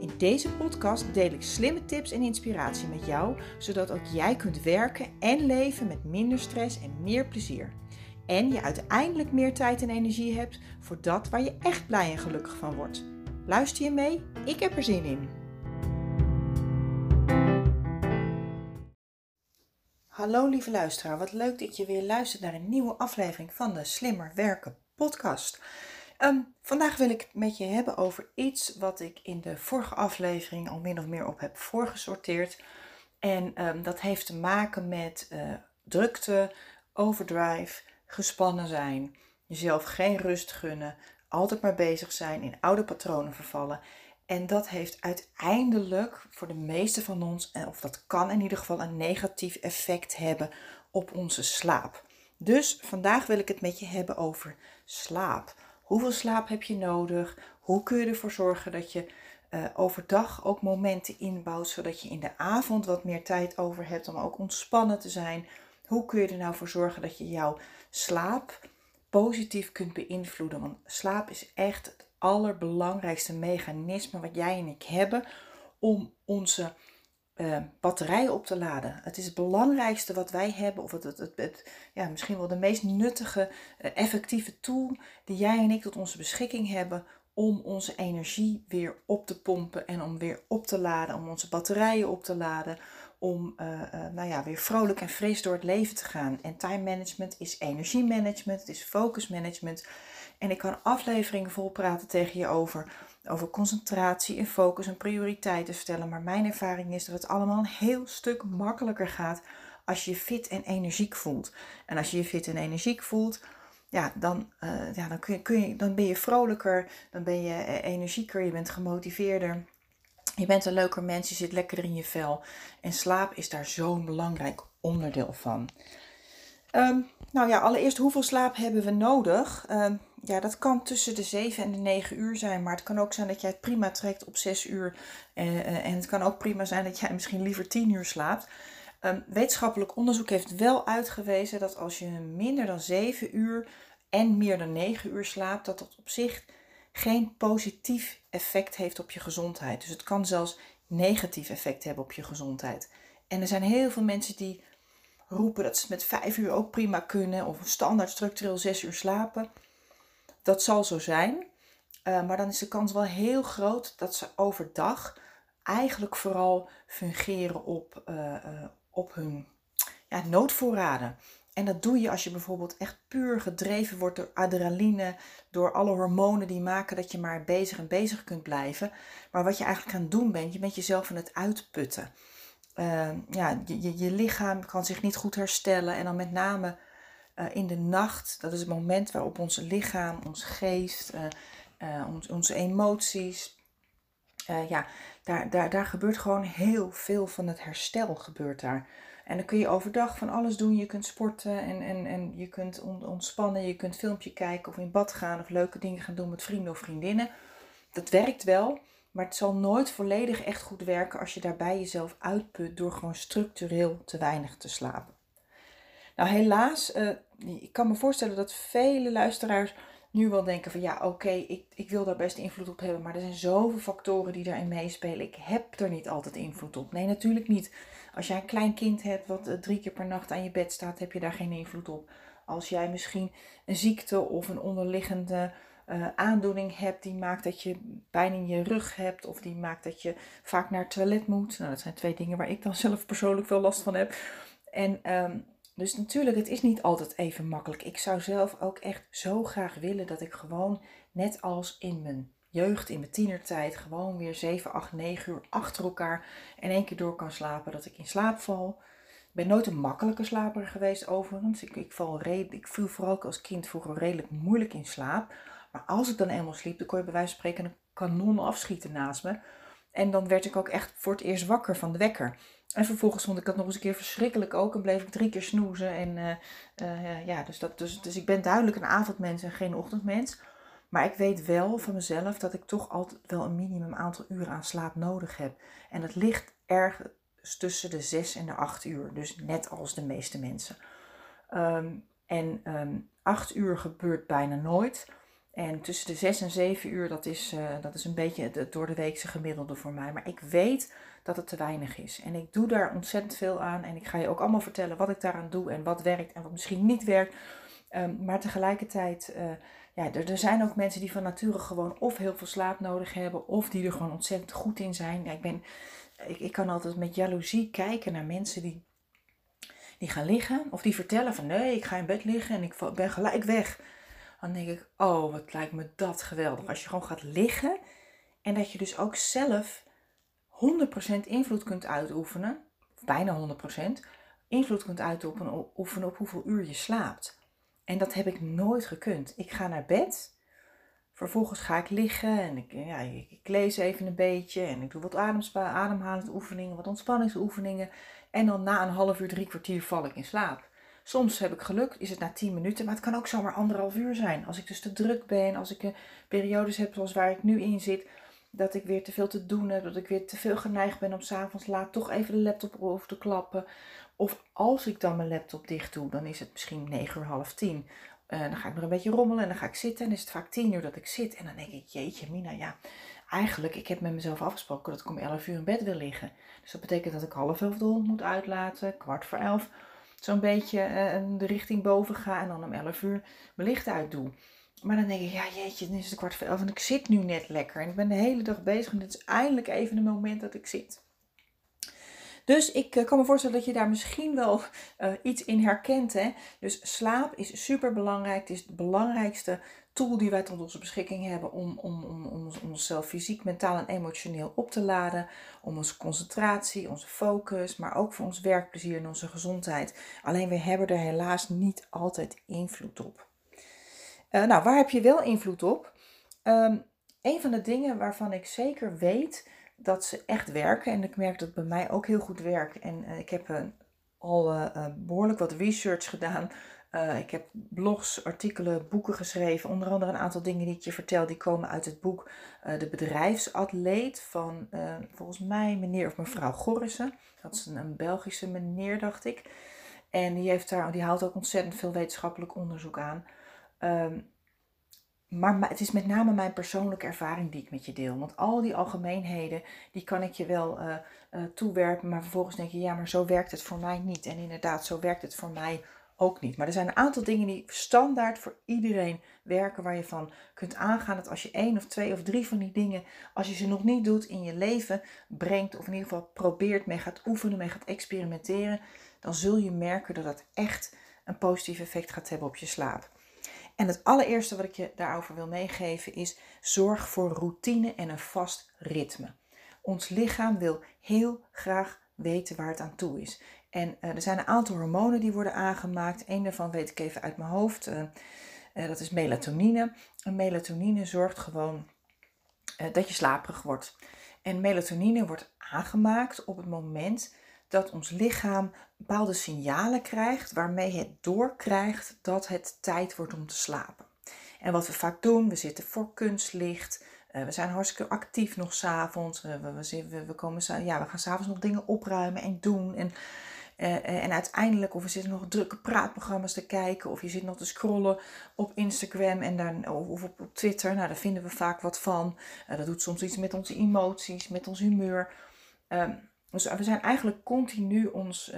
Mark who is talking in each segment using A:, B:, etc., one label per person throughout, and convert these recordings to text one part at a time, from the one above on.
A: In deze podcast deel ik slimme tips en inspiratie met jou, zodat ook jij kunt werken en leven met minder stress en meer plezier. En je uiteindelijk meer tijd en energie hebt voor dat waar je echt blij en gelukkig van wordt. Luister je mee? Ik heb er zin in. Hallo lieve luisteraar, wat leuk dat je weer luistert naar een nieuwe aflevering van de Slimmer Werken podcast. Ehm, vandaag wil ik het met je hebben over iets wat ik in de vorige aflevering al min of meer op heb voorgesorteerd. En ehm, dat heeft te maken met uh, drukte, overdrive, gespannen zijn, jezelf geen rust gunnen, altijd maar bezig zijn, in oude patronen vervallen. En dat heeft uiteindelijk voor de meeste van ons, of dat kan in ieder geval, een negatief effect hebben op onze slaap. Dus vandaag wil ik het met je hebben over slaap. Hoeveel slaap heb je nodig? Hoe kun je ervoor zorgen dat je uh, overdag ook momenten inbouwt, zodat je in de avond wat meer tijd over hebt om ook ontspannen te zijn? Hoe kun je er nou voor zorgen dat je jouw slaap positief kunt beïnvloeden? Want slaap is echt het allerbelangrijkste mechanisme wat jij en ik hebben om onze uh, batterijen op te laden. Het is het belangrijkste wat wij hebben, of het, het, het, ja, misschien wel de meest nuttige, uh, effectieve tool die jij en ik tot onze beschikking hebben om onze energie weer op te pompen en om weer op te laden, om onze batterijen op te laden, om uh, nou ja, weer vrolijk en fris door het leven te gaan. En time management is energiemanagement, het is focus management. En ik kan afleveringen vol praten tegen je over over concentratie en focus en prioriteiten stellen. Maar mijn ervaring is dat het allemaal een heel stuk makkelijker gaat als je je fit en energiek voelt. En als je je fit en energiek voelt, ja, dan, uh, ja, dan, kun je, kun je, dan ben je vrolijker, dan ben je eh, energieker, je bent gemotiveerder. Je bent een leuker mens, je zit lekkerder in je vel. En slaap is daar zo'n belangrijk onderdeel van. Um, nou ja, allereerst, hoeveel slaap hebben we nodig? Um, ja, dat kan tussen de 7 en de 9 uur zijn, maar het kan ook zijn dat jij het prima trekt op 6 uur. Uh, en het kan ook prima zijn dat jij misschien liever 10 uur slaapt. Um, wetenschappelijk onderzoek heeft wel uitgewezen dat als je minder dan 7 uur en meer dan 9 uur slaapt, dat dat op zich geen positief effect heeft op je gezondheid. Dus het kan zelfs negatief effect hebben op je gezondheid. En er zijn heel veel mensen die roepen dat ze met 5 uur ook prima kunnen of standaard structureel 6 uur slapen. Dat zal zo zijn. Uh, maar dan is de kans wel heel groot dat ze overdag eigenlijk vooral fungeren op, uh, uh, op hun ja, noodvoorraden. En dat doe je als je bijvoorbeeld echt puur gedreven wordt door adrenaline, door alle hormonen die maken dat je maar bezig en bezig kunt blijven. Maar wat je eigenlijk aan het doen bent, je bent jezelf aan het uitputten. ja, je, je, lichaam kan zich niet goed herstellen en dan met name uh, in de nacht, dat is het moment waarop ons lichaam, ons geest, uh, uh, ons, onze emoties, ja, daar, daar, daar gebeurt gewoon heel veel van het herstel gebeurt daar. En dan kun je overdag van alles doen. Je kunt sporten en, en, en je kunt ontspannen. Je kunt filmpje kijken of in bad gaan of leuke dingen gaan doen met vrienden of vriendinnen. Dat werkt wel, maar het zal nooit volledig echt goed werken als je daarbij jezelf uitput door gewoon structureel te weinig te slapen. Nou, helaas, uh, ik kan me voorstellen dat vele luisteraars nu wel denken van ja, oké, ik, ik wil daar best invloed op hebben, maar er zijn zoveel factoren die daarin meespelen. Ik heb er niet altijd invloed op. Nee, natuurlijk niet. Als jij een klein kind hebt wat uh, drie keer per nacht aan je bed staat, heb je daar geen invloed op. Als jij misschien een ziekte of een onderliggende uh, aandoening hebt die maakt dat je pijn in je rug hebt of die maakt dat je vaak naar het toilet moet. Nou, dat zijn twee dingen waar ik dan zelf persoonlijk veel last van heb. En um, dus natuurlijk, het is niet altijd even makkelijk. Ik zou zelf ook echt zo graag willen dat ik gewoon, net als in mijn jeugd, in mijn tienertijd, gewoon weer 7, 8, 9 uur achter elkaar in één keer door kan slapen. Dat ik in slaap val. Ik ben nooit een makkelijke slaper geweest overigens. Ik, ik, val ik viel vooral als kind vroeger redelijk moeilijk in slaap. Maar als ik dan eenmaal sliep, dan kon je bij wijze van spreken een kanon afschieten naast me. En dan werd ik ook echt voor het eerst wakker van de wekker. En vervolgens vond ik dat nog eens een keer verschrikkelijk ook. En bleef ik drie keer snoezen. En uh, ja, dus, dat, dus, dus ik ben duidelijk een avondmens en geen ochtendmens. Maar ik weet wel van mezelf dat ik toch altijd wel een minimum aantal uren aan slaap nodig heb. En dat ligt ergens tussen de 6 en de 8 uur. Dus net als de meeste mensen. Ehm, en um, 8 uur gebeurt bijna nooit. En tussen de 6 en 7 uur, dat is, uh, dat is een beetje het door de weekse gemiddelde voor mij. Maar ik weet dat het te weinig is. En ik doe daar ontzettend veel aan. En ik ga je ook allemaal vertellen wat ik daaraan doe en wat werkt en wat misschien niet werkt. Um, maar tegelijkertijd, uh, ja, er, er, zijn ook mensen die van nature gewoon of heel veel slaap nodig hebben, of die er gewoon ontzettend goed in zijn. Ik, ben, ik, ik kan altijd met jaloezie kijken naar mensen die, die gaan liggen, of die vertellen van nee, ik ga in bed liggen en ik ben gelijk weg. Dan denk ik, oh, wat lijkt me dat geweldig. Als je gewoon gaat liggen en dat je dus ook zelf 100% invloed kunt uitoefenen, bijna 100%, invloed kunt uitoefenen op hoeveel uur je slaapt. En dat heb ik nooit gekund. Ik ga naar bed, vervolgens ga ik liggen en ik, ja, ik lees even een beetje en ik doe wat ademhalende oefeningen, wat ontspanningsoefeningen. En dan na een half uur, drie kwartier val ik in slaap. Soms heb ik geluk, is het na 10 minuten, maar het kan ook zomaar anderhalf uur zijn. Als ik dus te druk ben, als ik periodes heb zoals waar ik nu in zit, dat ik weer te veel te doen heb, dat ik weer te veel geneigd ben om s'avonds laat toch even de laptop over te klappen. Of als ik dan mijn laptop dicht doe, dan is het misschien 9 uur, half 10. Uh, dan ga ik nog een beetje rommelen en dan ga ik zitten en is het vaak 10 uur dat ik zit. En dan denk ik, jeetje Mina, ja, eigenlijk, ik heb met mezelf afgesproken dat ik om 11 uur in bed wil liggen. Dus dat betekent dat ik half elf de hond moet uitlaten, kwart voor elf zo'n beetje uh, de richting boven ga en dan om 11 uur mijn licht uitdoe. Maar dan denk ik, ja jeetje, dan is het kwart voor elf en ik zit nu net lekker. En ik ben de hele dag bezig en het is eindelijk even een moment dat ik zit. Dus ik eh, kan me voorstellen dat je daar misschien wel uh, iets in herkent. Hè? Dus slaap is super belangrijk. Het is de belangrijkste tool die wij tot onze beschikking hebben om, om, om, om onszelf fysiek, mentaal en emotioneel op te laden. Om onze concentratie, onze focus, maar ook voor ons werkplezier en onze gezondheid. Alleen we hebben er helaas niet altijd invloed op. Uh, nou, waar heb je wel invloed op? Um, een van de dingen waarvan ik zeker weet dat ze echt werken, en ik merk dat bij mij ook heel goed werkt. En uh, ik heb uh, al behoorlijk wat research gedaan ik heb blogs, artikelen, boeken geschreven. Onder andere een aantal dingen die ik je vertel, die komen uit het boek De Bedrijfsatleet van volgens mij meneer of mevrouw Gorrissen. Dat is een, een, Belgische meneer, dacht ik. En die, heeft daar, die haalt ook ontzettend veel wetenschappelijk onderzoek aan. Um, maar het is met name mijn persoonlijke ervaring die ik met je deel. Want al die algemeenheden, die kan ik je wel uh, uh, toewerpen. Maar vervolgens denk je, ja, maar zo werkt het voor mij niet. En inderdaad, zo werkt het voor mij ook niet. Maar er zijn een aantal dingen die standaard voor iedereen werken, waar je van kunt aangaan dat als je één of twee of drie van die dingen, als je ze nog niet doet, in je leven brengt, of in ieder geval probeert, mee gaat oefenen, mee gaat experimenteren, dan zul je merken dat dat echt een positief effect gaat hebben op je slaap. En het allereerste wat ik je daarover wil meegeven is: zorg voor routine en een vast ritme. Ons lichaam wil heel graag weten waar het aan toe is. En uh, er zijn een aantal hormonen die worden aangemaakt. Eén daarvan weet ik even uit mijn hoofd. Uh, uh, dat is melatonine. En melatonine zorgt gewoon dat je slaperig wordt. En melatonine wordt aangemaakt op het moment dat ons lichaam bepaalde signalen krijgt waarmee het doorkrijgt dat het tijd wordt om te slapen. En wat we vaak doen, we zitten voor kunstlicht, we zijn hartstikke actief nog s'avonds, we, we, we, komen, ja, we gaan s'avonds nog dingen opruimen en doen. En uh, en uiteindelijk, of we zitten nog drukke praatprogramma's te kijken, of je zit nog te scrollen op Instagram en dan, of op, Twitter. Nou, daar vinden we vaak wat van. Dat doet soms iets met onze emoties, met ons humeur. Uh, dus we zijn eigenlijk continu ons,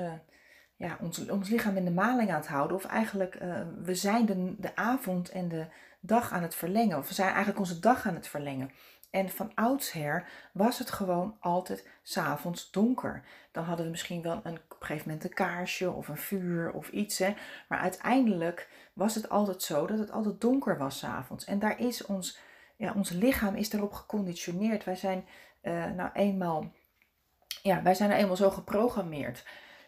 A: ja, ons, ons lichaam in de maling aan het houden. Of eigenlijk, we zijn de, de avond en de dag aan het verlengen. Of we zijn eigenlijk onze dag aan het verlengen. En van oudsher was het gewoon altijd s'avonds donker. Dan hadden we misschien wel een, op een gegeven moment een kaarsje of een vuur of iets. Hè. Maar uiteindelijk was het altijd zo dat het altijd donker was s'avonds. En daar is ons, ja, ons lichaam is daarop geconditioneerd. Wij zijn uh, nou eenmaal, ja, wij zijn nou eenmaal zo geprogrammeerd.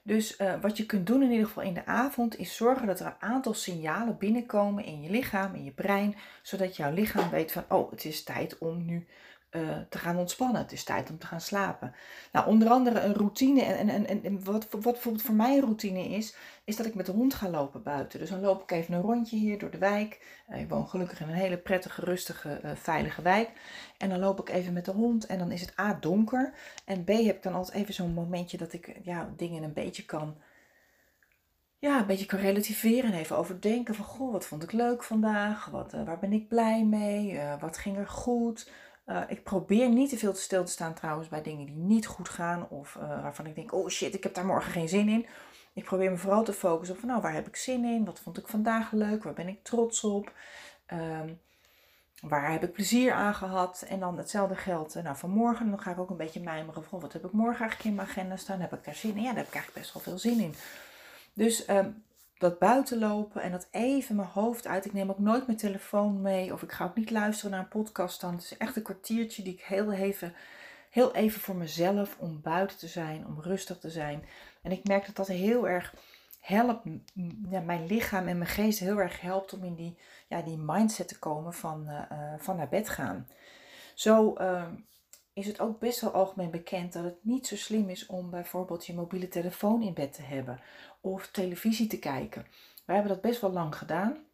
A: Dus uh, wat je kunt doen in ieder geval in de avond is zorgen dat er een aantal signalen binnenkomen in je lichaam, in je brein, zodat jouw lichaam weet van, oh, het is tijd om nu eh, te gaan ontspannen. Het is tijd om te gaan slapen. Nou, onder andere een routine. En, en, en, en wat, wat bijvoorbeeld voor mij een routine is, is dat ik met de hond ga lopen buiten. Dus dan loop ik even een rondje hier door de wijk. Uh, ik woon gelukkig in een hele prettige, rustige, uh, veilige wijk. En dan loop ik even met de hond en dan is het A donker. En B heb ik dan altijd even zo'n momentje dat ik ja, dingen een beetje kan ja, een beetje kan relativeren en even overdenken van, goh, wat vond ik leuk vandaag? Wat, waar ben ik blij mee? Wat ging er goed? Uh, ik probeer niet te veel te stil te staan trouwens bij dingen die niet goed gaan of waarvan ik denk, oh shit, ik heb daar morgen geen zin in. Ik probeer me vooral te focussen op nou, waar heb ik zin in? Wat vond ik vandaag leuk? Waar ben ik trots op? Um, waar heb ik plezier aan gehad? En dan hetzelfde geldt nou, vanmorgen. Dan ga ik ook een beetje mijmeren van, wat heb ik morgen eigenlijk in mijn agenda staan? Heb ik daar zin in? Ja, daar heb ik eigenlijk best wel veel zin in. Dus um, dat buitenlopen en dat even mijn hoofd uit. Ik neem ook nooit mijn telefoon mee of ik ga ook niet luisteren naar een podcast dan. Het is echt een kwartiertje die ik heel even, heel even voor mezelf om buiten te zijn, om rustig te zijn. En ik merk dat dat heel erg helpt, mijn lichaam en mijn geest heel erg helpt om in die, ja, die mindset te komen van, uh, van naar bed gaan. Zo uh, is het ook best wel algemeen bekend dat het niet zo slim is om bijvoorbeeld je mobiele telefoon in bed te hebben of televisie te kijken. Wij hebben dat best wel lang gedaan.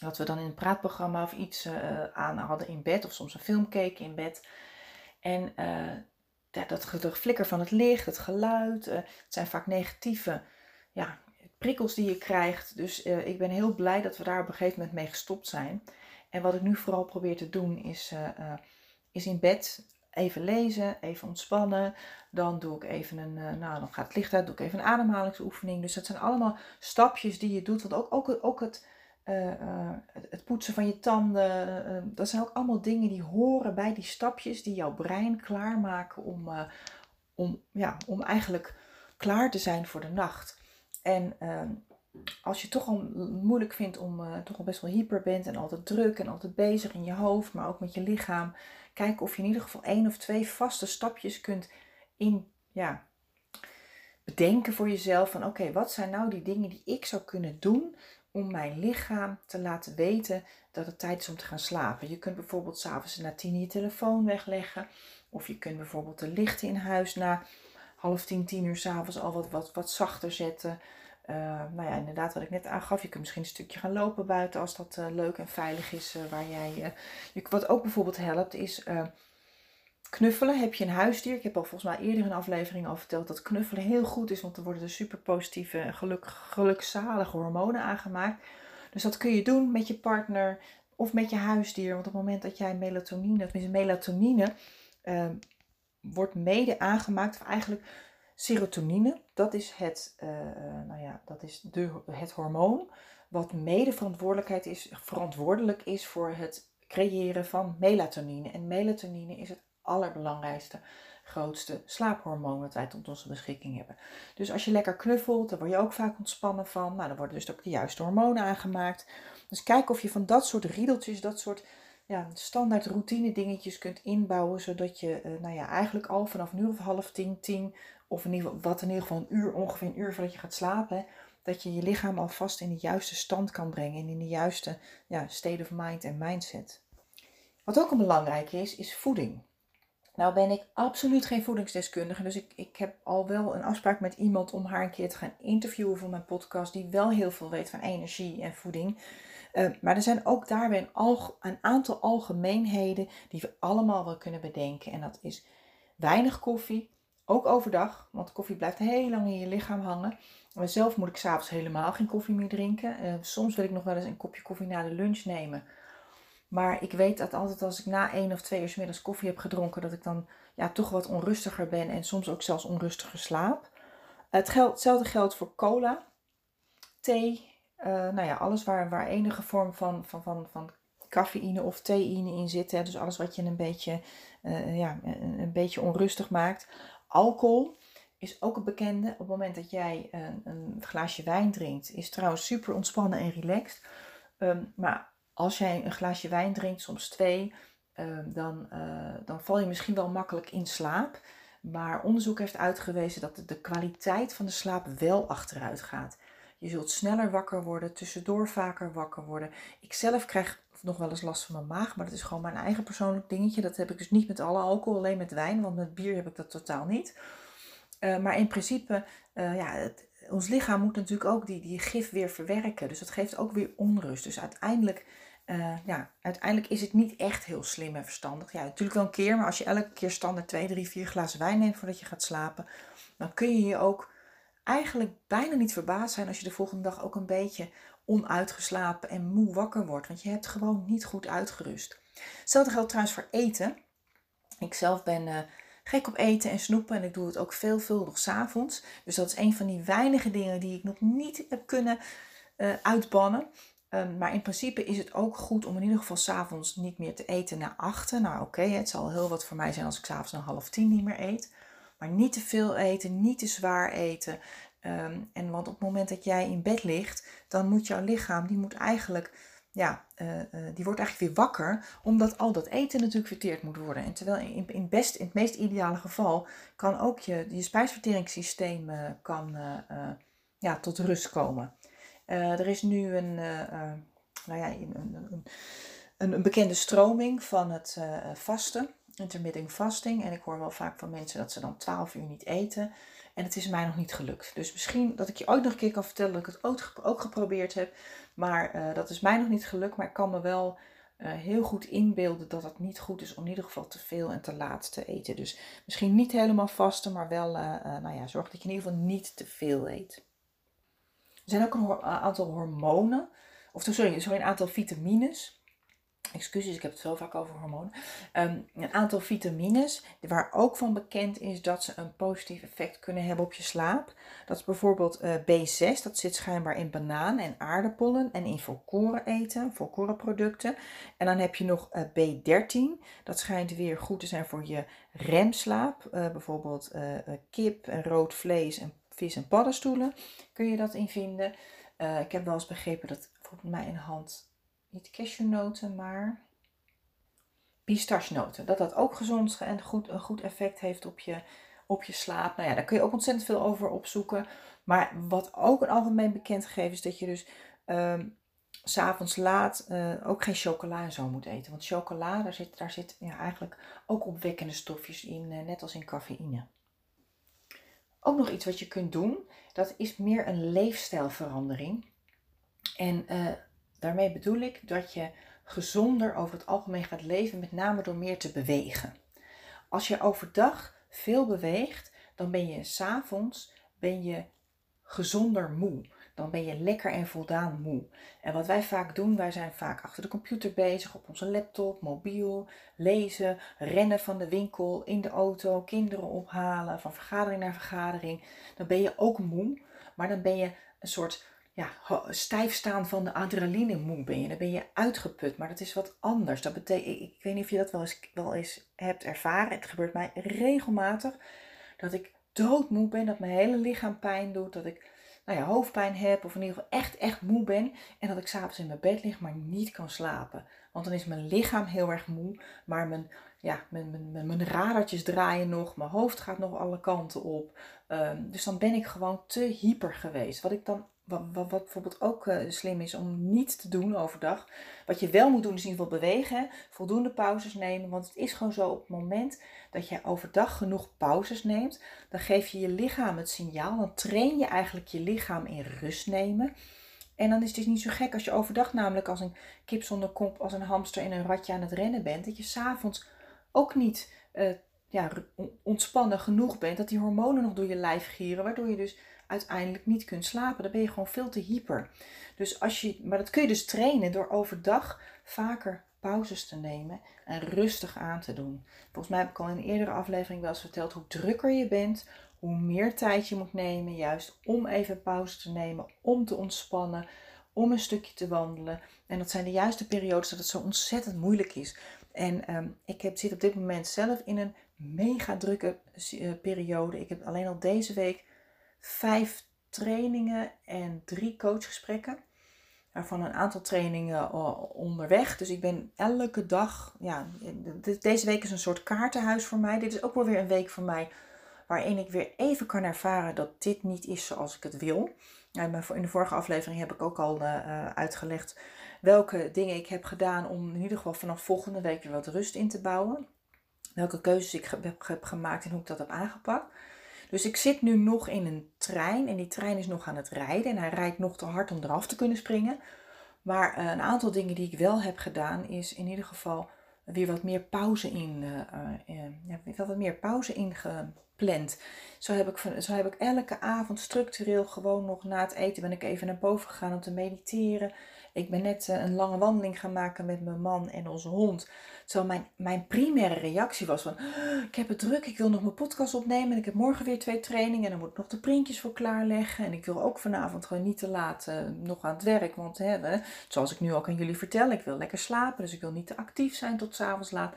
A: Dat we dan in een praatprogramma of iets uh, aan hadden in bed of soms een film keken in bed. En ja, dat flikker van het licht, het geluid, uh, het zijn vaak negatieve ja, prikkels die je krijgt. Dus ik ben heel blij dat we daar op een gegeven moment mee gestopt zijn. En wat ik nu vooral probeer te doen is, is in bed even lezen, even ontspannen. Dan doe ik even een, uh, nou dan gaat het licht uit, doe ik even een ademhalingsoefening. Dus dat zijn allemaal stapjes die je doet. Want ook, ook, ook het, uh, uh, het poetsen van je tanden, dat zijn ook allemaal dingen die horen bij die stapjes die jouw brein klaarmaken om, om, ja, om eigenlijk klaar te zijn voor de nacht. En ehm, als je toch al moeilijk vindt om toch al best wel hyper bent en altijd druk en altijd bezig in je hoofd, maar ook met je lichaam kijken of je in ieder geval één of twee vaste stapjes kunt in, ja, bedenken voor jezelf. Van oké, wat zijn nou die dingen die ik zou kunnen doen om mijn lichaam te laten weten dat het tijd is om te gaan slapen. Je kunt bijvoorbeeld s'avonds na tien je telefoon wegleggen. Of je kunt bijvoorbeeld de lichten in huis na half tien, tien uur s'avonds al wat, wat, wat zachter zetten. Uh, nou ja, inderdaad, wat ik net aangaf. Je kunt misschien een stukje gaan lopen buiten als dat uh, leuk en veilig is. Uh, waar jij, wat ook bijvoorbeeld helpt, is knuffelen. Heb je een huisdier? Ik heb al volgens mij eerder een aflevering al verteld dat knuffelen heel goed is. Want er worden er super positieve, geluk, gelukzalige hormonen aangemaakt. Dus dat kun je doen met je partner of met je huisdier. Want op het moment dat jij melatonine, tenminste melatonine, wordt mede aangemaakt, of eigenlijk Serotonine, dat is het, uh, nou ja, dat is de, het hormoon wat mede verantwoordelijkheid is, verantwoordelijk is voor het creëren van melatonine. En melatonine is het allerbelangrijkste, grootste slaaphormoon dat wij tot onze beschikking hebben. Dus als je lekker knuffelt, dan word je ook vaak ontspannen van. Nou, dan worden dus ook de juiste hormonen aangemaakt. Dus kijk of je van dat soort riedeltjes, dat soort ja, standaard routine dingetjes kunt inbouwen, zodat je uh, nou ja, eigenlijk al vanaf nu of half tien, tien of in ieder geval, wat in ieder geval een uur, ongeveer een uur voordat je gaat slapen, dat je je lichaam alvast in de juiste stand kan brengen en in de juiste ja, state of mind en mindset. Wat ook een belangrijke is, is voeding. Nou ben ik absoluut geen voedingsdeskundige, dus ik, ik heb al wel een afspraak met iemand om haar een keer te gaan interviewen voor mijn podcast, die wel heel veel weet van energie en voeding. Uh, maar er zijn ook daarbij een, een aantal algemeenheden die we allemaal wel kunnen bedenken. En dat is weinig koffie, ook overdag, want koffie blijft heel lang in je lichaam hangen. Zelf moet ik s'avonds helemaal geen koffie meer drinken. Uh, soms wil ik nog wel eens een kopje koffie na de lunch nemen. Maar ik weet dat altijd als ik na één of twee uur middags koffie heb gedronken, dat ik dan ja, toch wat onrustiger ben en soms ook zelfs onrustiger slaap. Het hetzelfde geldt voor cola, thee, uh, nou ja, alles waar, waar enige vorm van, van, van, van cafeïne of theïne in zit. Hè, dus alles wat je een beetje, uh, ja, een beetje onrustig maakt. Alcohol is ook een bekende. Op het moment dat jij een, een glaasje wijn drinkt, is trouwens super ontspannen en relaxed. Um, maar als jij een glaasje wijn drinkt, soms twee, um, dan, uh, dan val je misschien wel makkelijk in slaap. Maar onderzoek heeft uitgewezen dat de kwaliteit van de slaap wel achteruit gaat. Je zult sneller wakker worden, tussendoor vaker wakker worden. Ik zelf krijg nog wel eens last van mijn maag, maar dat is gewoon mijn eigen persoonlijk dingetje. Dat heb ik dus niet met alle alcohol, alleen met wijn, want met bier heb ik dat totaal niet. Uh, maar in principe, uh, ja, ons lichaam moet natuurlijk ook die, die gif weer verwerken. Dus dat geeft ook weer onrust. Dus uiteindelijk, uh, ja, uiteindelijk is het niet echt heel slim en verstandig. Ja, natuurlijk wel een keer, maar als je elke keer standaard 2, 3, 4 glazen wijn neemt voordat je gaat slapen, dan kun je je ook eigenlijk bijna niet verbaasd zijn als je de volgende dag ook een beetje onuitgeslapen en moe wakker wordt. Want je hebt gewoon niet goed uitgerust. Hetzelfde geldt trouwens voor eten. Ik zelf ben uh, gek op eten en snoepen en ik doe het ook veelvuldig s'avonds. Dus dat is een van die weinige dingen die ik nog niet heb kunnen uh, uitbannen. Um, maar in principe is het ook goed om in ieder geval s'avonds niet meer te eten na achten. Nou oké, het zal heel wat voor mij zijn als ik s'avonds een half tien niet meer eet. Maar niet te veel eten, niet te zwaar eten. Um, en want op het moment dat jij in bed ligt, dan moet jouw lichaam, die moet eigenlijk, ja, uh, uh, die wordt eigenlijk weer wakker, omdat al dat eten natuurlijk verteerd moet worden. En terwijl in, in, best, in het meest ideale geval kan ook je, je spijsverteringssysteem uh, kan, ja, tot rust komen. er is nu een, nou ja, een, een, een, een, bekende stroming van het vasten, intermittent fasting. En ik hoor wel vaak van mensen dat ze dan 12 uur niet eten. En het is mij nog niet gelukt. Dus misschien dat ik je ooit nog een keer kan vertellen dat ik het ook, geprobeerd heb. Maar uh, dat is mij nog niet gelukt. Maar ik kan me wel uh, heel goed inbeelden dat het niet goed is om in ieder geval te veel en te laat te eten. Dus misschien niet helemaal vasten, maar wel, uh, nou ja, zorg dat je in ieder geval niet te veel eet. Er zijn ook een aantal hormonen, of sorry, sorry, een aantal vitamines excuses, ik heb het zo vaak over hormonen. Um, een aantal vitamines, waar ook van bekend is dat ze een positief effect kunnen hebben op je slaap. Dat is bijvoorbeeld uh, B6, dat zit schijnbaar in banaan en aardappelen en in volkoren eten, volkorenproducten. En dan heb je nog uh, B13, dat schijnt weer goed te zijn voor je remslaap. Uh, bijvoorbeeld kip en rood vlees en vis en paddenstoelen kun je dat in vinden. ik heb wel eens begrepen dat bijvoorbeeld mij een hand niet cashewnoten, maar pistachenoten. Dat dat ook gezond en goed, een goed effect heeft op je, op je slaap. Nou ja, daar kun je ook ontzettend veel over opzoeken. Maar wat ook een algemeen bekend gegeven is dat je dus um, s'avonds laat uh, ook geen chocola en zo moet eten. Want chocola, daar zit, daar zit ja, eigenlijk ook opwekkende stofjes in, uh, net als in cafeïne. Ook nog iets wat je kunt doen, dat is meer een leefstijlverandering. En uh, Daarmee bedoel ik dat je gezonder over het algemeen gaat leven, met name door meer te bewegen. Als je overdag veel beweegt, dan ben je s'avonds gezonder moe. Dan ben je lekker en voldaan moe. En wat wij vaak doen, wij zijn vaak achter de computer bezig, op onze laptop, mobiel, lezen, rennen van de winkel, in de auto, kinderen ophalen, van vergadering naar vergadering. Dan ben je ook moe, maar dan ben je een soort ja, stijf staan van de adrenaline moe ben je. Dan ben je uitgeput, maar dat is wat anders. Dat betekent, ik, weet niet of je dat wel eens, wel eens hebt ervaren. Het gebeurt mij regelmatig dat ik doodmoe ben, dat mijn hele lichaam pijn doet, dat ik nou ja, hoofdpijn heb of in ieder geval echt, echt moe ben. En dat ik s'avonds in mijn bed lig, maar niet kan slapen. Want dan is mijn lichaam heel erg moe, maar mijn, ja, mijn, mijn, mijn radertjes draaien nog, mijn hoofd gaat nog alle kanten op. Um, dus dan ben ik gewoon te hyper geweest. Wat ik dan wat, wat, wat, bijvoorbeeld ook uh, slim is om niet te doen overdag. Wat je wel moet doen is in ieder geval bewegen. Voldoende pauzes nemen. Want het is gewoon zo op het moment dat je overdag genoeg pauzes neemt. Dan geef je je lichaam het signaal. Dan train je eigenlijk je lichaam in rust nemen. En dan is het dus niet zo gek als je overdag namelijk als een kip zonder kop, als een hamster in een ratje aan het rennen bent. Dat je s'avonds ook niet uh, ja, ontspannen genoeg bent. Dat die hormonen nog door je lijf gieren. Waardoor je dus uiteindelijk niet kunt slapen. Dan ben je gewoon veel te hyper. Dus als je, maar dat kun je dus trainen door overdag vaker pauzes te nemen en rustig aan te doen. Volgens mij heb ik al in een eerdere aflevering wel eens verteld hoe drukker je bent, hoe meer tijd je moet nemen, juist om even pauze te nemen, om te ontspannen, om een stukje te wandelen. En dat zijn de juiste periodes dat het zo ontzettend moeilijk is. En um, ik heb, zit op dit moment zelf in een mega drukke uh, periode. Ik heb alleen al deze week vijf trainingen en drie coachgesprekken. Waarvan een aantal trainingen eh, onderweg. Dus ik ben elke dag. Ja, deze week is een soort kaartenhuis voor mij. Dit is ook wel weer een week voor mij. Waarin ik weer even kan ervaren dat dit niet is zoals ik het wil. In de vorige aflevering heb ik ook al uh, uitgelegd welke dingen ik heb gedaan om in ieder geval vanaf volgende week weer wat rust in te bouwen. Welke keuzes ik heb gemaakt en hoe ik dat heb aangepakt. Dus ik zit nu nog in een trein en die trein is nog aan het rijden en hij rijdt nog te hard om eraf te kunnen springen. Maar een aantal dingen die ik wel heb gedaan is in ieder geval weer wat meer pauze in, uh, wat meer pauze ingepland. Zo heb, ik, zo heb ik elke avond structureel gewoon nog na het eten ben ik even naar boven gegaan om te mediteren. Ik ben net eh, een lange wandeling gaan maken met mijn man en onze hond. Terwijl mijn, mijn primaire reactie was van, oh, ik heb het druk, ik wil nog mijn podcast opnemen. En ik heb morgen weer twee trainingen en dan moet ik nog de printjes voor klaarleggen. En ik wil ook vanavond gewoon niet te laat uh, nog aan het werk. Want hè, zoals ik nu ook aan jullie vertel, ik wil lekker slapen. Dus ik wil niet te actief zijn tot s'avonds laat.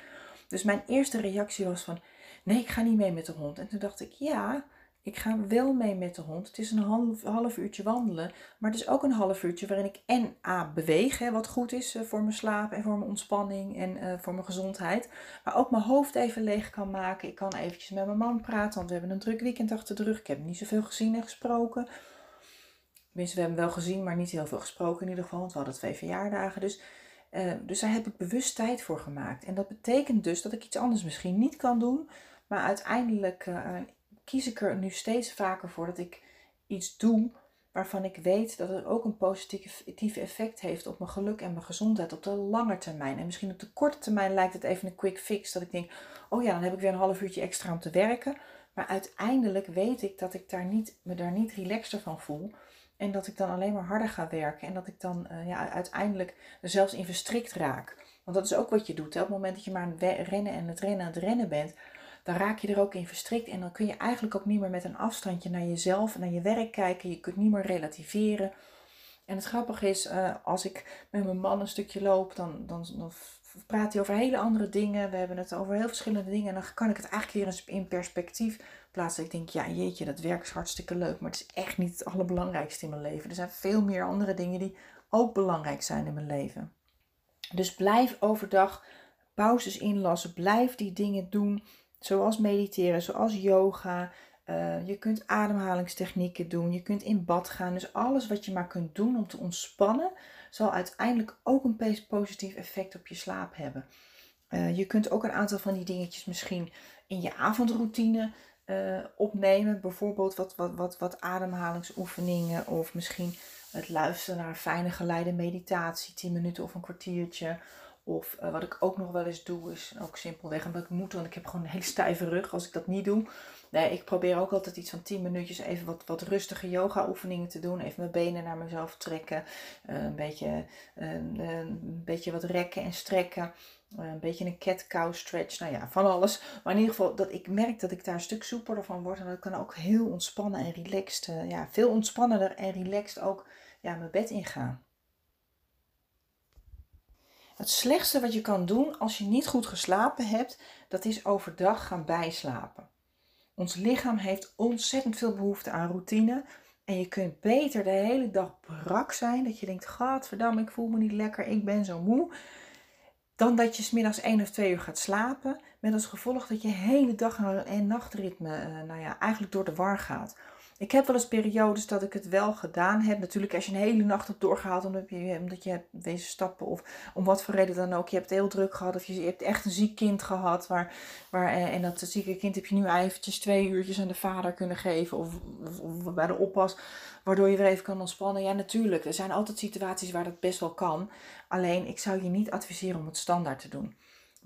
A: Dus mijn eerste reactie was van, nee, ik ga niet mee met de hond. En toen dacht ik, ja, ik ga wel mee met de hond. Het is een half, half uurtje wandelen. Maar het is ook een half uurtje waarin ik en A beweeg. Hè, wat goed is eh, voor mijn slaap en voor mijn ontspanning en uh, voor mijn gezondheid. Maar ook mijn hoofd even leeg kan maken. Ik kan eventjes met mijn man praten. Want we hebben een druk weekend achter de rug. Ik heb niet zoveel gezien en gesproken. Tenminste, we hebben wel gezien, maar niet heel veel gesproken in ieder geval. Want we hadden twee verjaardagen. Dus, uh, dus daar heb ik bewust tijd voor gemaakt. En dat betekent dus dat ik iets anders misschien niet kan doen. Maar uiteindelijk kies ik er nu steeds vaker voor dat ik iets doe waarvan ik weet dat het ook een positief effect heeft op mijn geluk en mijn gezondheid op de lange termijn. En misschien op de korte termijn lijkt het even een quick fix dat ik denk, oh ja, dan heb ik weer een half uurtje extra om te werken. Maar uiteindelijk weet ik dat ik daar niet, me daar niet relaxter van voel. En dat ik dan alleen maar harder ga werken. En dat ik dan uh, ja, uiteindelijk er zelfs in verstrikt raak. Want dat is ook wat je doet. Hè? Op het moment dat je maar aan het rennen en het rennen aan het rennen bent, dan raak je er ook in verstrikt. En dan kun je eigenlijk ook niet meer met een afstandje naar jezelf en naar je werk kijken. Je kunt niet meer relativeren. En het grappige is, uh, als ik met mijn man een stukje loop, dan, dan, dan praat hij over hele andere dingen. We hebben het over heel verschillende dingen. En dan kan ik het eigenlijk weer in perspectief plaatsen. Ik denk, ja jeetje, dat werk is hartstikke leuk. Maar het is echt niet het allerbelangrijkste in mijn leven. Er zijn veel meer andere dingen die ook belangrijk zijn in mijn leven. Dus blijf overdag pauzes inlassen. Blijf die dingen doen Zoals mediteren, zoals yoga. Uh, je kunt ademhalingstechnieken doen. Je kunt in bad gaan. Dus alles wat je maar kunt doen om te ontspannen, zal uiteindelijk ook een positief effect op je slaap hebben. Uh, je kunt ook een aantal van die dingetjes misschien in je avondroutine uh, opnemen. Bijvoorbeeld wat, wat, wat, wat ademhalingsoefeningen of misschien het luisteren naar een fijne geleide meditatie, 10 minuten of een kwartiertje. Of uh, wat ik ook nog wel eens doe, is ook simpelweg omdat ik moet, want ik heb gewoon een hele stijve rug als ik dat niet doe. Nee, ik probeer ook altijd iets van 10 minuutjes even wat, wat rustige yoga oefeningen te doen. Even mijn benen naar mezelf trekken. Uh, een, beetje, uh, een beetje wat rekken en strekken. een beetje een cat-cow stretch. Nou ja, van alles. Maar in ieder geval, dat ik merk dat ik daar een stuk soepeler van word. En dat ik kan ook heel ontspannen en relaxed, ja, veel ontspannender en relaxed ook ja, mijn bed ingaan. Het slechtste wat je kan doen als je niet goed geslapen hebt, dat is overdag gaan bijslapen. Ons lichaam heeft ontzettend veel behoefte aan routine. En je kunt beter de hele dag brak zijn. Dat je denkt, gadverdamme, ik voel me niet lekker, ik ben zo moe. Dan dat je smiddags één of twee uur gaat slapen. Met als gevolg dat je hele dag en nachtritme eh, nou ja, eigenlijk door de war gaat. Ik heb wel eens periodes dat ik het wel gedaan heb. Natuurlijk als je een hele nacht hebt doorgehaald omdat je, omdat hebt wezen stappen of om wat voor reden dan ook. Je hebt heel druk gehad of je hebt echt een ziek kind gehad. Waar, waar, eh, en dat zieke kind heb je nu eventjes twee uurtjes aan de vader kunnen geven of, of bij de oppas. Waardoor je weer even kan ontspannen. Ja natuurlijk, er zijn altijd situaties waar dat best wel kan. Alleen ik zou je niet adviseren om het standaard te doen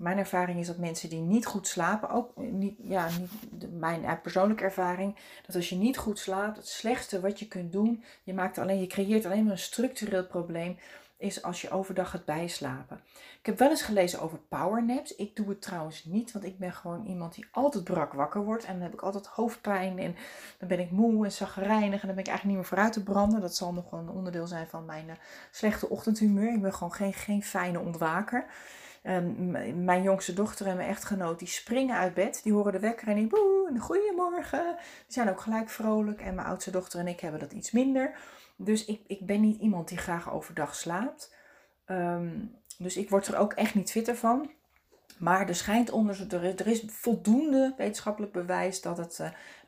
A: mijn ervaring is dat mensen die niet goed slapen, ook niet, ja, niet mijn persoonlijke ervaring, dat als je niet goed slaapt, het slechtste wat je kunt doen, je, maakt alleen, je creëert alleen maar een structureel probleem, is als je overdag gaat bijslapen. Ik heb wel eens gelezen over powernaps. Ik doe het trouwens niet, want ik ben gewoon iemand die altijd brak wakker wordt. En dan heb ik altijd hoofdpijn en dan ben ik moe en zagrijnig en dan ben ik eigenlijk niet meer vooruit te branden. Dat zal nog een onderdeel zijn van mijn uh, slechte ochtendhumeur. Ik ben gewoon geen, geen fijne ontwaker. Um, mijn jongste dochter en mijn echtgenoot, die springen uit bed. Die horen de wekker en die boe, en goeiemorgen. Die zijn ook gelijk vrolijk. En mijn oudste dochter en ik hebben dat iets minder. Dus ik, ik ben niet iemand die graag overdag slaapt. Um, dus ik word er ook echt niet fitter van. Maar er schijnt onderzoek, er is, er is voldoende wetenschappelijk bewijs dat het,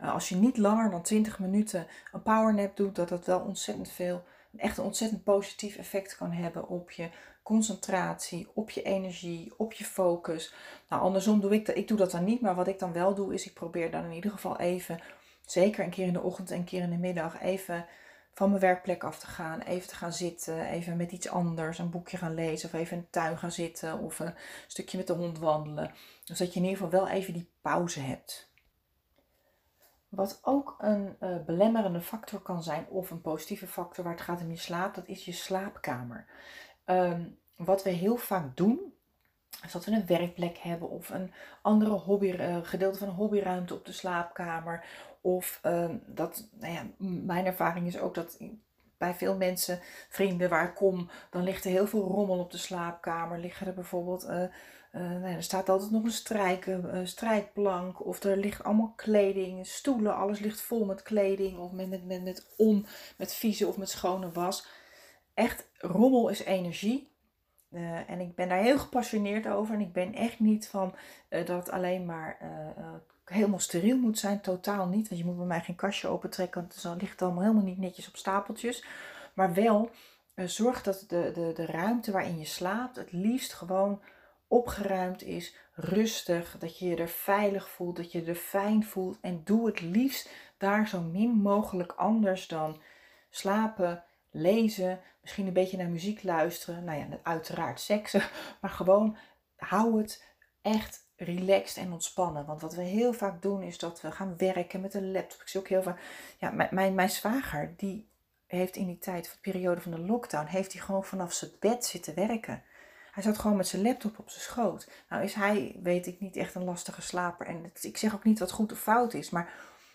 A: uh, als je niet langer dan 20 minuten een powernap doet, dat het wel ontzettend veel echt een ontzettend positief effect kan hebben op je concentratie, op je energie, op je focus. Nou, andersom doe ik dat. Ik doe dat dan niet, maar wat ik dan wel doe, is ik probeer dan in ieder geval even, zeker een keer in de ochtend en een keer in de middag, even van mijn werkplek af te gaan, even te gaan zitten, even met iets anders, een boekje gaan lezen of even in de tuin gaan zitten of een stukje met de hond wandelen. Dus dat je in ieder geval wel even die pauze hebt. Wat ook een uh, belemmerende factor kan zijn, of een positieve factor waar het gaat om je slaap, dat is je slaapkamer. Ehm, wat we heel vaak doen, is dat we een werkplek hebben of een andere hobby, uh, gedeelte van een hobbyruimte op de slaapkamer. Of uh, dat, nou ja, mijn ervaring is ook dat bij veel mensen, vrienden waar ik kom, dan ligt er heel veel rommel op de slaapkamer. Liggen er bijvoorbeeld uh, nou er staat altijd nog een strijk, strijkplank. Of er ligt allemaal kleding, stoelen. Alles ligt vol met kleding. Of met, met, met, met on, met vieze of met schone was. Echt, rommel is energie. Uh, en ik ben daar heel gepassioneerd over. En ik ben echt niet van dat het alleen maar helemaal steriel moet zijn. Totaal niet. Want je moet bij mij geen kastje opentrekken. Want dan ligt het allemaal helemaal niet netjes op stapeltjes. Maar wel, zorg dat de, de, de ruimte waarin je slaapt het liefst gewoon opgeruimd is, rustig, dat je je er veilig voelt, dat je je er fijn voelt. En doe het liefst daar zo min mogelijk anders dan slapen, lezen, misschien een beetje naar muziek luisteren. Nou ja, uiteraard seksen, maar gewoon hou het echt relaxed en ontspannen. Want wat we heel vaak doen is dat we gaan werken met een laptop. Ik zie ook heel vaak, ja, mijn, mijn, zwager die heeft in die tijd, de periode van de lockdown, heeft hij gewoon vanaf zijn bed zitten werken. Hij zat gewoon met zijn laptop op zijn schoot. Nou is hij, weet ik, niet echt een lastige slaper. En ik zeg ook niet wat goed of fout is, maar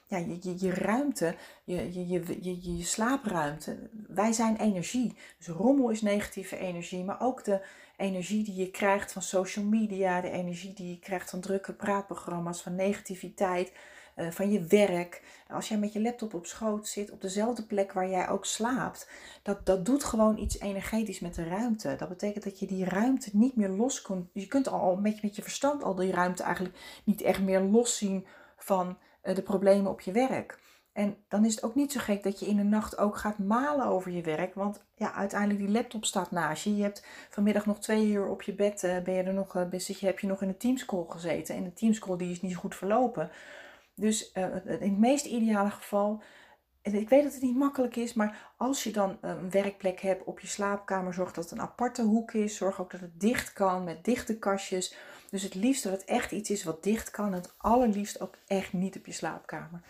A: ja, je, je, je ruimte, je, je, je, je, slaapruimte, wij zijn energie. Dus rommel is negatieve energie, maar ook de energie die je krijgt van social media, de energie die je krijgt van drukke praatprogramma's, van negativiteit, eh, van je werk. Als jij met je laptop op schoot zit, op dezelfde plek waar jij ook slaapt, dat, dat doet gewoon iets energetisch met de ruimte. Dat betekent dat je die ruimte niet meer los kunt. Je kunt al met, met je verstand al die ruimte eigenlijk niet echt meer loszien van uh, de problemen op je werk. En dan is het ook niet zo gek dat je in de nacht ook gaat malen over je werk. Want ja, uiteindelijk die laptop staat naast je. Je hebt vanmiddag nog twee uur op je bed. Uh, ben je er nog, uh, je, heb je nog in een teamscall gezeten. En de teamscall die is niet goed verlopen. Dus in het meest ideale geval, ik weet dat het niet makkelijk is, maar als je dan eh, een werkplek hebt op je slaapkamer, zorg dat het een aparte hoek is. Zorg ook dat het dicht kan met dichte kastjes. Dus het liefst dat het echt iets is wat dicht kan. Het allerliefst ook echt niet op je slaapkamer.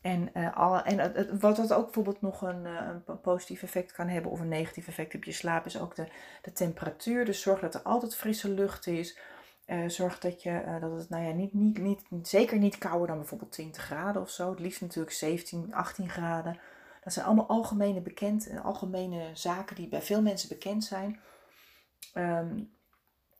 A: En, uh, alle, en wat dat ook bijvoorbeeld nog een, een, positief effect kan hebben of een negatief effect op je slaap, is ook de, de temperatuur. Dus zorg dat er altijd frisse lucht is. Uh, zorg dat, je, dat het nou ja, niet, niet, niet, zeker niet kouder dan bijvoorbeeld 20 graden of zo. Het liefst natuurlijk 17, 18 graden. Dat zijn allemaal algemene bekend, algemene zaken die bij veel mensen bekend zijn. Um,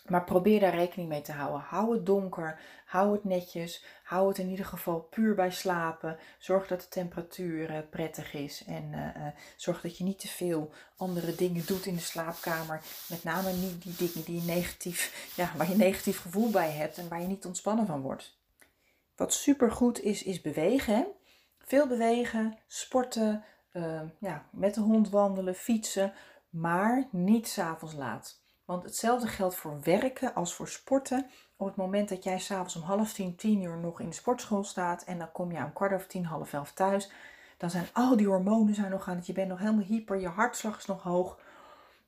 A: maar probeer daar rekening mee te houden. Hou het donker, hou het netjes, hou het in ieder geval puur bij slapen. Zorg dat de temperatuur uh, prettig is en uh, uh, zorg dat je niet te veel andere dingen doet in de slaapkamer. Met name niet die dingen die je negatief, ja, waar je negatief gevoel bij hebt en waar je niet ontspannen van wordt. Wat super goed is, is bewegen. Veel bewegen, sporten, ja, met de hond wandelen, fietsen, maar niet s'avonds laat. Want hetzelfde geldt voor werken als voor sporten. Op het moment dat jij s'avonds om half tien, tien uur nog in de sportschool staat en dan kom je om kwart over tien, half elf thuis, dan zijn al die hormonen zijn nog aan het, je bent nog helemaal hyper, je hartslag is nog hoog.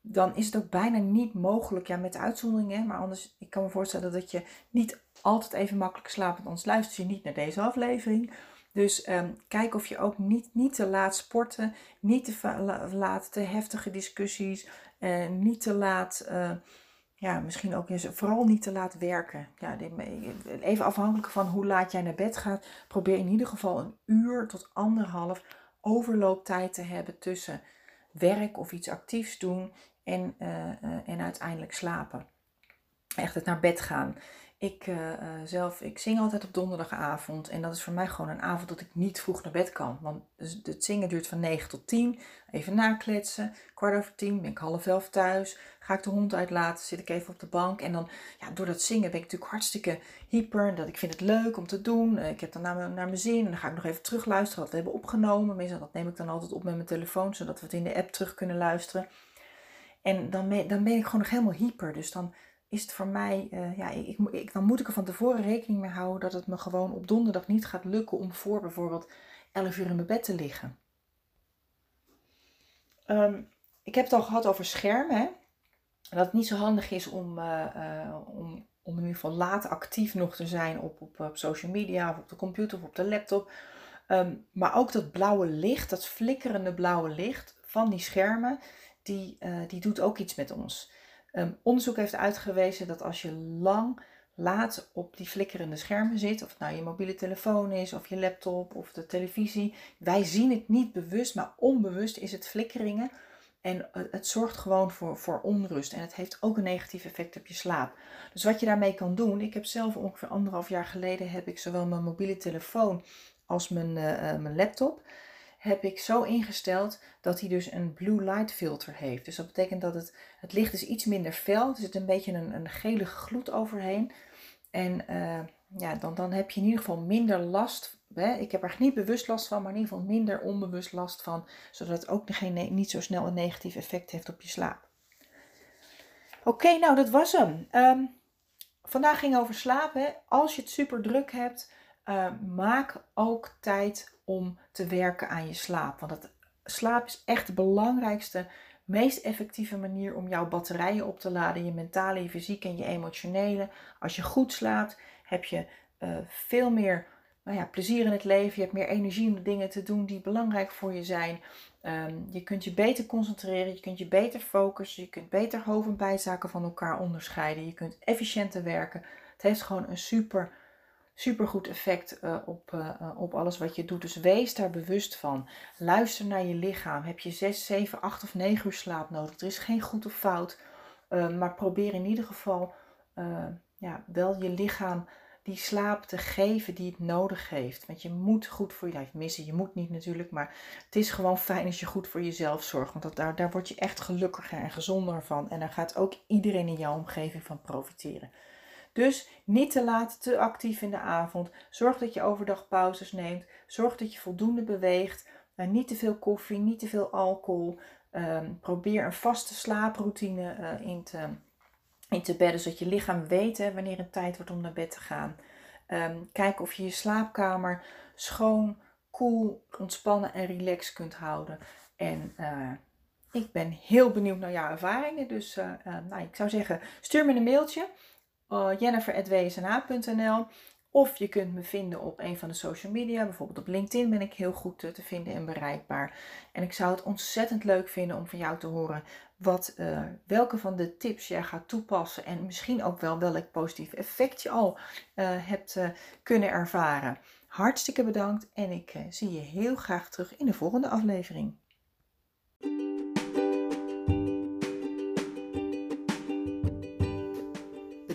A: Dan is het ook bijna niet mogelijk, ja met uitzonderingen, maar anders, ik kan me voorstellen dat je niet altijd even makkelijk slaapt, want anders luister je niet naar deze aflevering. Dus um, kijk of je ook niet, niet te laat sporten, niet te laat te heftige discussies, niet te laat, uh, ja, misschien ook eens, vooral niet te laat werken. Ja, even afhankelijk van hoe laat jij naar bed gaat, probeer in ieder geval een uur tot anderhalf overlooptijd te hebben tussen werk of iets actiefs doen en, uh, en uiteindelijk slapen. Echt het naar bed gaan. Ik uh, zelf, ik zing altijd op donderdagavond. En dat is voor mij gewoon een avond dat ik niet vroeg naar bed kan. Want het zingen duurt van 9 tot 10. Even nakletsen. Kwart over 10 ben ik half elf thuis. Ga ik de hond uitlaten, zit ik even op de bank. En dan, ja, door dat zingen ben ik natuurlijk hartstikke hyper. Dat ik vind het leuk om te doen. Ik heb dan naar, naar mijn zin. En dan ga ik nog even terug luisteren wat we hebben opgenomen. Meestal dat neem ik dan altijd op met mijn telefoon. Zodat we het in de app terug kunnen luisteren. En dan, dan ben ik gewoon nog helemaal hyper. Dus dan is het voor mij, uh, ja, ik, ik, dan moet ik er van tevoren rekening mee houden dat het me gewoon op donderdag niet gaat lukken om voor bijvoorbeeld 11 uur in mijn bed te liggen. Um, ik heb het al gehad over schermen. Hè? Dat het niet zo handig is om, uh, uh, om, om in ieder geval laat actief nog te zijn op, op, op social media of op de computer of op de laptop. Um, maar ook dat blauwe licht, dat flikkerende blauwe licht van die schermen, die, die doet ook iets met ons. Um, onderzoek heeft uitgewezen dat als je lang laat op die flikkerende schermen zit, of het nou je mobiele telefoon is, of je laptop, of de televisie, wij zien het niet bewust, maar onbewust is het flikkeringen. En het zorgt gewoon voor, voor onrust. En het heeft ook een negatief effect op je slaap. Dus wat je daarmee kan doen. Ik heb zelf ongeveer anderhalf jaar geleden heb ik zowel mijn mobiele telefoon als mijn, uh, mijn laptop heb ik zo ingesteld dat hij dus een blue light filter heeft. Dus dat betekent dat het, het licht is iets minder fel. Er zit een beetje een, een gele gloed overheen. En uh, ja, dan, dan heb je in ieder geval minder last. Hè? Ik heb er niet bewust last van, maar in ieder geval minder onbewust last van. Zodat het ook geen, niet zo snel een negatief effect heeft op je slaap. Oké, nou dat was hem. Um, vandaag ging over slapen. Als je het super druk hebt, uh, maak ook tijd om te werken aan je slaap. Want het, slaap is echt de belangrijkste, meest effectieve manier om jouw batterijen op te laden. Je mentale, je fysieke en je emotionele. Als je goed slaapt, heb je uh, veel meer nou ja, plezier in het leven. Je hebt meer energie om de dingen te doen die belangrijk voor je zijn. Um, je kunt je beter concentreren, je kunt je beter focussen, je kunt beter hoofd- en bijzaken van elkaar onderscheiden. Je kunt efficiënter werken. Het heeft gewoon een super supergoed effect uh, op, uh, op alles wat je doet. Dus wees daar bewust van. Luister naar je lichaam. Heb je 6, 7, 8 of 9 uur slaap nodig? Er is geen goed of fout. Maar probeer in ieder geval ja, wel je lichaam die slaap te geven die het nodig heeft. Want je moet goed voor je lijf missen. Je moet niet natuurlijk, maar het is gewoon fijn als je goed voor jezelf zorgt. Want dat, daar, daar word je echt gelukkiger en gezonder van. En daar gaat ook iedereen in jouw omgeving van profiteren. Dus niet te laat, te actief in de avond. Zorg dat je overdag pauzes neemt. Zorg dat je voldoende beweegt. Uh, niet te veel koffie, niet te veel alcohol. Um, probeer een vaste slaaproutine uh, in, te, in te bedden, zodat je lichaam weet wanneer het tijd wordt om naar bed te gaan. Um, kijk of je je slaapkamer schoon, koel, ontspannen en relaxed kunt houden. En uh, ik ben heel benieuwd naar jouw ervaringen. Dus nou, ik zou zeggen, stuur me een mailtje jennifer.wsna.nl of je kunt me vinden op een van de social media. Bijvoorbeeld op LinkedIn ben ik heel goed te vinden en bereikbaar. En ik zou het ontzettend leuk vinden om van jou te horen wat, uh, welke van de tips jij gaat toepassen. En misschien ook wel welk positief effect je al hebt kunnen ervaren. Hartstikke bedankt en ik zie je heel graag terug in de volgende aflevering.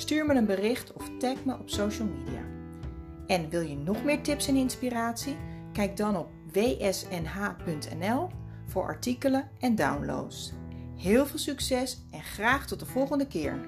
A: Stuur me een bericht of tag me op social media. En wil je nog meer tips en inspiratie? Kijk dan op wsnh.nl voor artikelen en downloads. Heel veel succes en graag tot de volgende keer.